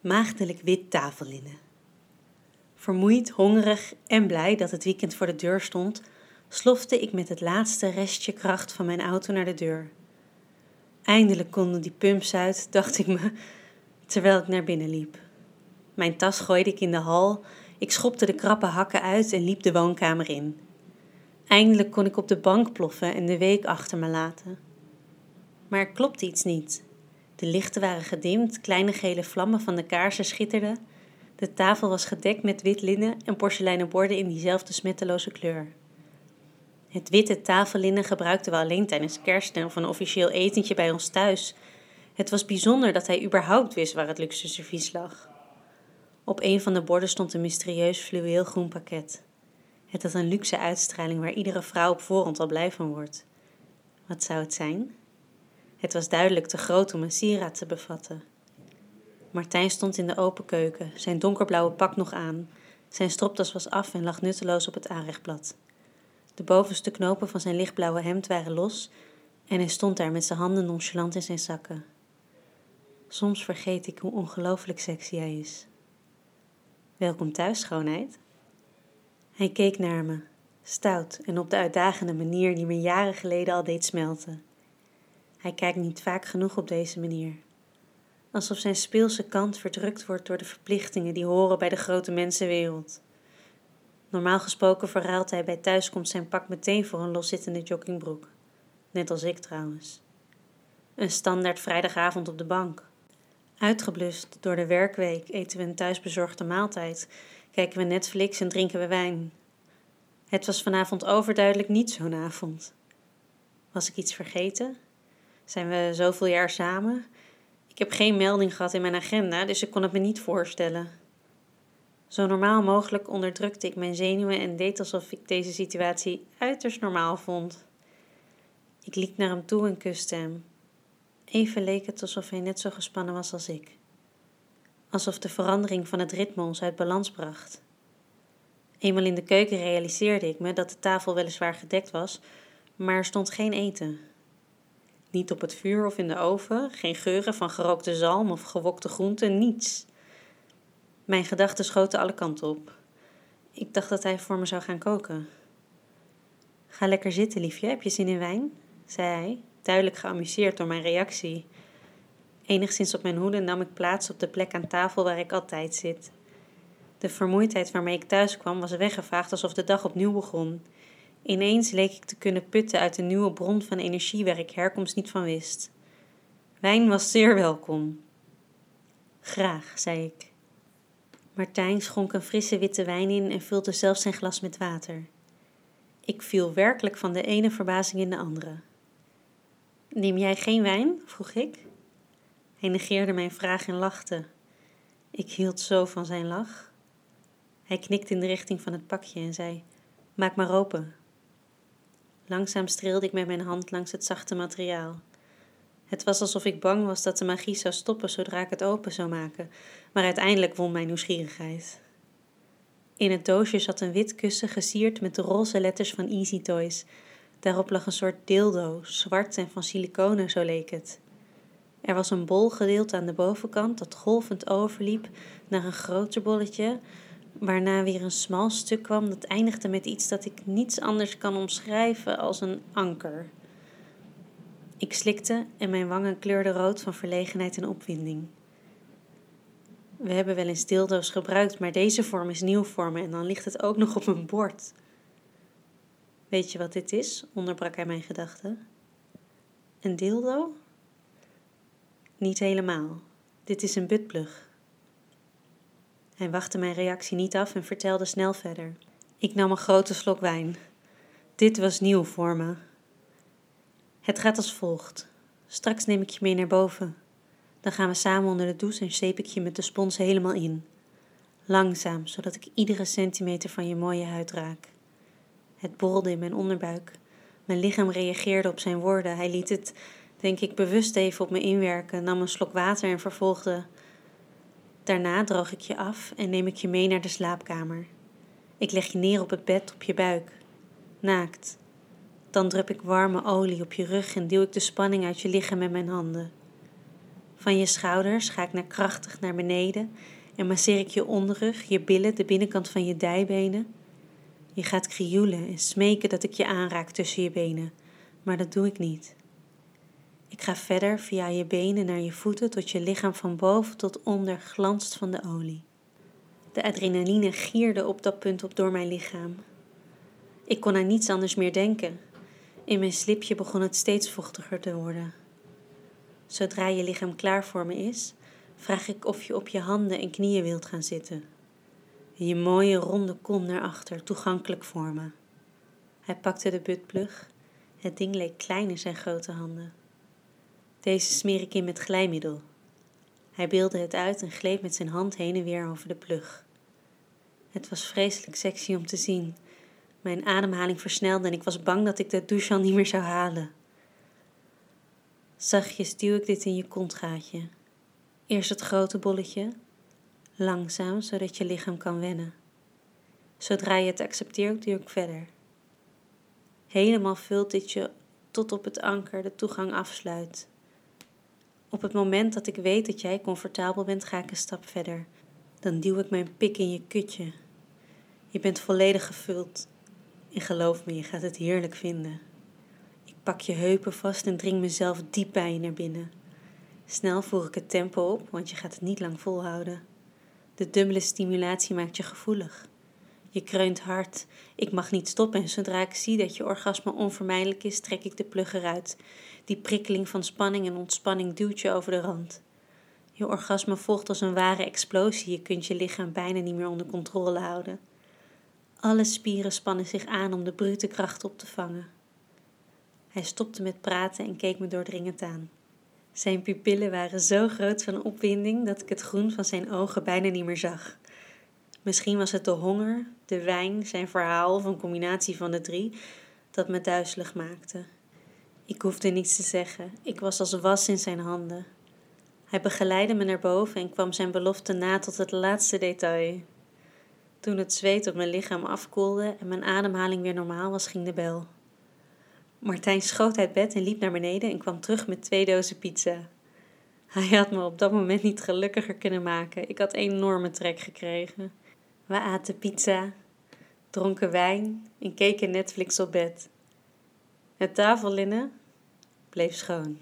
maagdelijk wit tafellinnen. Vermoeid, hongerig en blij dat het weekend voor de deur stond, slofte ik met het laatste restje kracht van mijn auto naar de deur. Eindelijk konden die pumps uit, dacht ik me, terwijl ik naar binnen liep. Mijn tas gooide ik in de hal, ik schopte de krappe hakken uit en liep de woonkamer in. Eindelijk kon ik op de bank ploffen en de week achter me laten. Maar er klopte iets niet. De lichten waren gedimd, kleine gele vlammen van de kaarsen schitterden. De tafel was gedekt met wit linnen en porseleinen borden in diezelfde smetteloze kleur. Het witte tafellinnen gebruikten we alleen tijdens kerst of een officieel etentje bij ons thuis. Het was bijzonder dat hij überhaupt wist waar het luxe servies lag. Op een van de borden stond een mysterieus fluweelgroen pakket. Het had een luxe uitstraling waar iedere vrouw op voorhand al blij van wordt. Wat zou het zijn? Het was duidelijk te groot om een sieraad te bevatten. Martijn stond in de open keuken, zijn donkerblauwe pak nog aan. Zijn stropdas was af en lag nutteloos op het aanrechtblad. De bovenste knopen van zijn lichtblauwe hemd waren los en hij stond daar met zijn handen nonchalant in zijn zakken. Soms vergeet ik hoe ongelooflijk sexy hij is. Welkom thuis, schoonheid. Hij keek naar me, stout en op de uitdagende manier die me jaren geleden al deed smelten. Hij kijkt niet vaak genoeg op deze manier. Alsof zijn speelse kant verdrukt wordt door de verplichtingen die horen bij de grote mensenwereld. Normaal gesproken verruilt hij bij thuiskomst zijn pak meteen voor een loszittende joggingbroek. Net als ik trouwens. Een standaard vrijdagavond op de bank. Uitgeblust door de werkweek eten we een thuisbezorgde maaltijd, kijken we Netflix en drinken we wijn. Het was vanavond overduidelijk niet zo'n avond. Was ik iets vergeten? Zijn we zoveel jaar samen? Ik heb geen melding gehad in mijn agenda, dus ik kon het me niet voorstellen. Zo normaal mogelijk onderdrukte ik mijn zenuwen en deed alsof ik deze situatie uiterst normaal vond. Ik liep naar hem toe en kuste hem. Even leek het alsof hij net zo gespannen was als ik. Alsof de verandering van het ritme ons uit balans bracht. Eenmaal in de keuken realiseerde ik me dat de tafel weliswaar gedekt was, maar er stond geen eten. Niet op het vuur of in de oven, geen geuren van gerookte zalm of gewokte groenten, niets. Mijn gedachten schoten alle kanten op. Ik dacht dat hij voor me zou gaan koken. Ga lekker zitten, liefje, heb je zin in wijn? zei hij, duidelijk geamuseerd door mijn reactie. Enigszins op mijn hoede nam ik plaats op de plek aan tafel waar ik altijd zit. De vermoeidheid waarmee ik thuis kwam was weggevaagd alsof de dag opnieuw begon. Ineens leek ik te kunnen putten uit een nieuwe bron van energie waar ik herkomst niet van wist. Wijn was zeer welkom. Graag, zei ik. Martijn schonk een frisse witte wijn in en vulde zelfs zijn glas met water. Ik viel werkelijk van de ene verbazing in de andere. Neem jij geen wijn? vroeg ik. Hij negeerde mijn vraag en lachte. Ik hield zo van zijn lach. Hij knikte in de richting van het pakje en zei: Maak maar open. Langzaam streelde ik met mijn hand langs het zachte materiaal. Het was alsof ik bang was dat de magie zou stoppen zodra ik het open zou maken, maar uiteindelijk won mijn nieuwsgierigheid. In het doosje zat een wit kussen gesierd met de roze letters van Easy Toys. Daarop lag een soort dildo, zwart en van siliconen, zo leek het. Er was een bol gedeelte aan de bovenkant dat golvend overliep naar een groter bolletje, waarna weer een smal stuk kwam dat eindigde met iets dat ik niets anders kan omschrijven als een anker. Ik slikte en mijn wangen kleurden rood van verlegenheid en opwinding. We hebben wel eens dildo's gebruikt, maar deze vorm is nieuw voor me en dan ligt het ook nog op een bord. Weet je wat dit is? onderbrak hij mijn gedachten. Een dildo? Niet helemaal. Dit is een buttplug. Hij wachtte mijn reactie niet af en vertelde snel verder. Ik nam een grote slok wijn. Dit was nieuw voor me. Het gaat als volgt. Straks neem ik je mee naar boven. Dan gaan we samen onder de douche en zeep ik je met de spons helemaal in. Langzaam, zodat ik iedere centimeter van je mooie huid raak. Het borrelde in mijn onderbuik. Mijn lichaam reageerde op zijn woorden. Hij liet het, denk ik, bewust even op me inwerken, nam een slok water en vervolgde: Daarna droog ik je af en neem ik je mee naar de slaapkamer. Ik leg je neer op het bed op je buik, naakt. Dan drup ik warme olie op je rug en duw ik de spanning uit je lichaam met mijn handen. Van je schouders ga ik naar krachtig naar beneden en masseer ik je onderrug, je billen, de binnenkant van je dijbenen. Je gaat krioelen en smeken dat ik je aanraak tussen je benen, maar dat doe ik niet. Ik ga verder via je benen naar je voeten tot je lichaam van boven tot onder glanst van de olie. De adrenaline gierde op dat punt op door mijn lichaam. Ik kon aan niets anders meer denken. In mijn slipje begon het steeds vochtiger te worden. Zodra je lichaam klaar voor me is, vraag ik of je op je handen en knieën wilt gaan zitten. Je mooie ronde kom naar achter, toegankelijk voor me. Hij pakte de buttplug. Het ding leek klein in zijn grote handen. Deze smeer ik in met glijmiddel. Hij beelde het uit en gleed met zijn hand heen en weer over de plug. Het was vreselijk sexy om te zien. Mijn ademhaling versnelde en ik was bang dat ik de douche al niet meer zou halen. Zachtjes duw ik dit in je kontgaatje. Eerst het grote bolletje, langzaam zodat je lichaam kan wennen. Zodra je het accepteert, duw ik verder. Helemaal vult dit je tot op het anker de toegang afsluit. Op het moment dat ik weet dat jij comfortabel bent, ga ik een stap verder. Dan duw ik mijn pik in je kutje. Je bent volledig gevuld. En geloof me, je gaat het heerlijk vinden. Ik pak je heupen vast en dring mezelf diep bij je naar binnen. Snel voer ik het tempo op, want je gaat het niet lang volhouden. De dubbele stimulatie maakt je gevoelig. Je kreunt hard. Ik mag niet stoppen en zodra ik zie dat je orgasme onvermijdelijk is, trek ik de plug eruit. Die prikkeling van spanning en ontspanning duwt je over de rand. Je orgasme volgt als een ware explosie. Je kunt je lichaam bijna niet meer onder controle houden. Alle spieren spannen zich aan om de brute kracht op te vangen. Hij stopte met praten en keek me doordringend aan. Zijn pupillen waren zo groot van opwinding dat ik het groen van zijn ogen bijna niet meer zag. Misschien was het de honger, de wijn, zijn verhaal of een combinatie van de drie dat me duizelig maakte. Ik hoefde niets te zeggen, ik was als was in zijn handen. Hij begeleidde me naar boven en kwam zijn belofte na tot het laatste detail. Toen het zweet op mijn lichaam afkoelde en mijn ademhaling weer normaal was, ging de bel. Martijn schoot uit bed en liep naar beneden en kwam terug met twee dozen pizza. Hij had me op dat moment niet gelukkiger kunnen maken. Ik had enorme trek gekregen. We aten pizza, dronken wijn en keken Netflix op bed. Het tafellinnen bleef schoon.